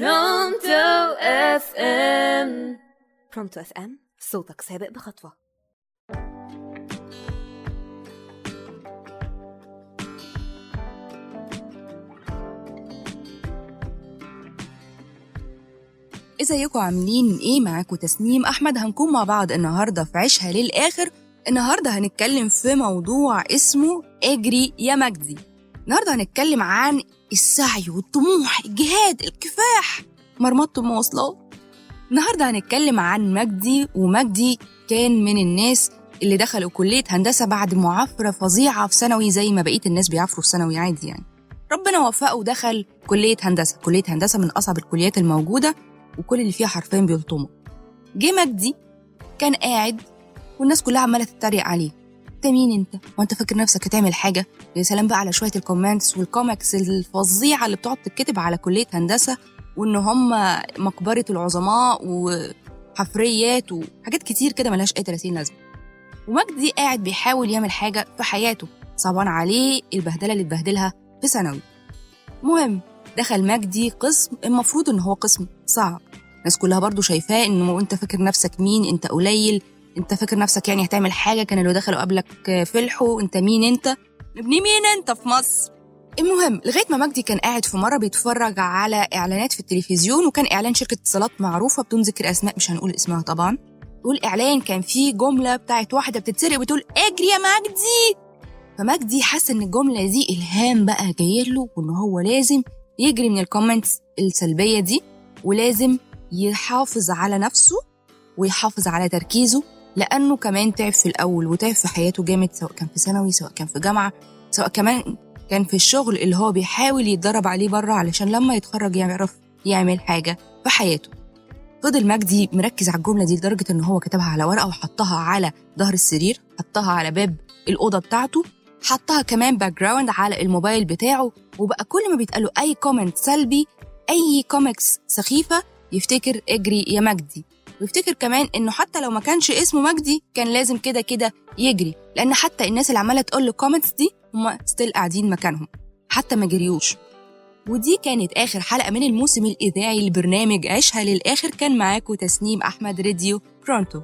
Pronto FM. Pronto FM صوتك سابق بخطوة. إزيكم؟ عاملين إيه؟ معاكم تسنيم أحمد. هنكون مع بعض النهارده في عيشها للآخر. النهارده هنتكلم في موضوع اسمه أجري يا مجدي. النهارده هنتكلم عن السعي والطموح الجهاد الكفاح. مرمطة المواصلات النهارده هنتكلم عن مجدي ومجدي كان من الناس اللي دخلوا كلية هندسة بعد معافرة فظيعة في ثانوي زي ما بقية الناس بيعافروا في ثانوي عادي يعني. ربنا وفقه ودخل كلية هندسة. كلية هندسة من أصعب الكليات الموجودة وكل اللي فيها حرفيا بيلطموا. جه مجدي كان قاعد والناس كلها عمالة تتريق عليه. انت مين انت؟ وانت فاكر نفسك هتعمل حاجة؟ يا سلام بقى على شوية ال comments وال comics الفظيعة اللي بتقعد تتكتب على كلية هندسة وإن هم مقبرة العظماء وحفريات وحاجات كتير كده ملهاش أي 30 لازمة. ومجدي قاعد بيحاول يعمل حاجة في حياته صعبان عليه البهدلة اللي اتبهدلها في ثانوي. المهم دخل مجدي قسم المفروض إن هو قسم صعب. الناس كلها برضو شايفاه انه أنت فاكر نفسك مين؟ أنت قليل انت فاكر نفسك يعني هتعمل حاجة؟ كان اللي دخلوا قبلك فلحوا انت مين انت؟ ابني مين انت في مصر؟ المهم لغاية ما مجدي كان قاعد في مرة بيتفرج على إعلانات في التلفزيون وكان إعلان شركة اتصالات معروفة بدون ذكر أسماء مش هنقول اسمها طبعا. والإعلان كان فيه جملة بتاعت واحدة بتتسرق بتقول اجري يا مجدي! فمجدي حس إن الجملة دي إلهام بقى جاية له وإن هو لازم يجري من الكومنتس السلبية دي ولازم يحافظ على نفسه ويحافظ على تركيزه لأنه كمان تعب في الأول وتعب في حياته جامد سواء كان في ثانوي سواء كان في جامعة سواء كمان كان في الشغل اللي هو بيحاول يتدرب عليه بره علشان لما يتخرج يعرف يعمل حاجة في حياته. فضل مجدي مركز على الجملة دي لدرجة إن هو كتبها على ورقة وحطها على ظهر السرير حطها على باب الأوضة بتاعته حطها كمان background على الموبايل بتاعه وبقى كل ما بيتقاله أي comment سلبي أي كوميكس سخيفة يفتكر اجري يا مجدي. ويفتكر كمان إنه حتى لو ما كانش اسمه مجدي كان لازم كده كده يجري. لأن حتى الناس اللي عمالة تقول له comments دي هم still قاعدين مكانهم. حتى ما جريوش. ودي كانت آخر حلقة من الموسم الإذاعي لبرنامج عيشها للآخر. كان معاكم تسنيم أحمد راديو Pronto.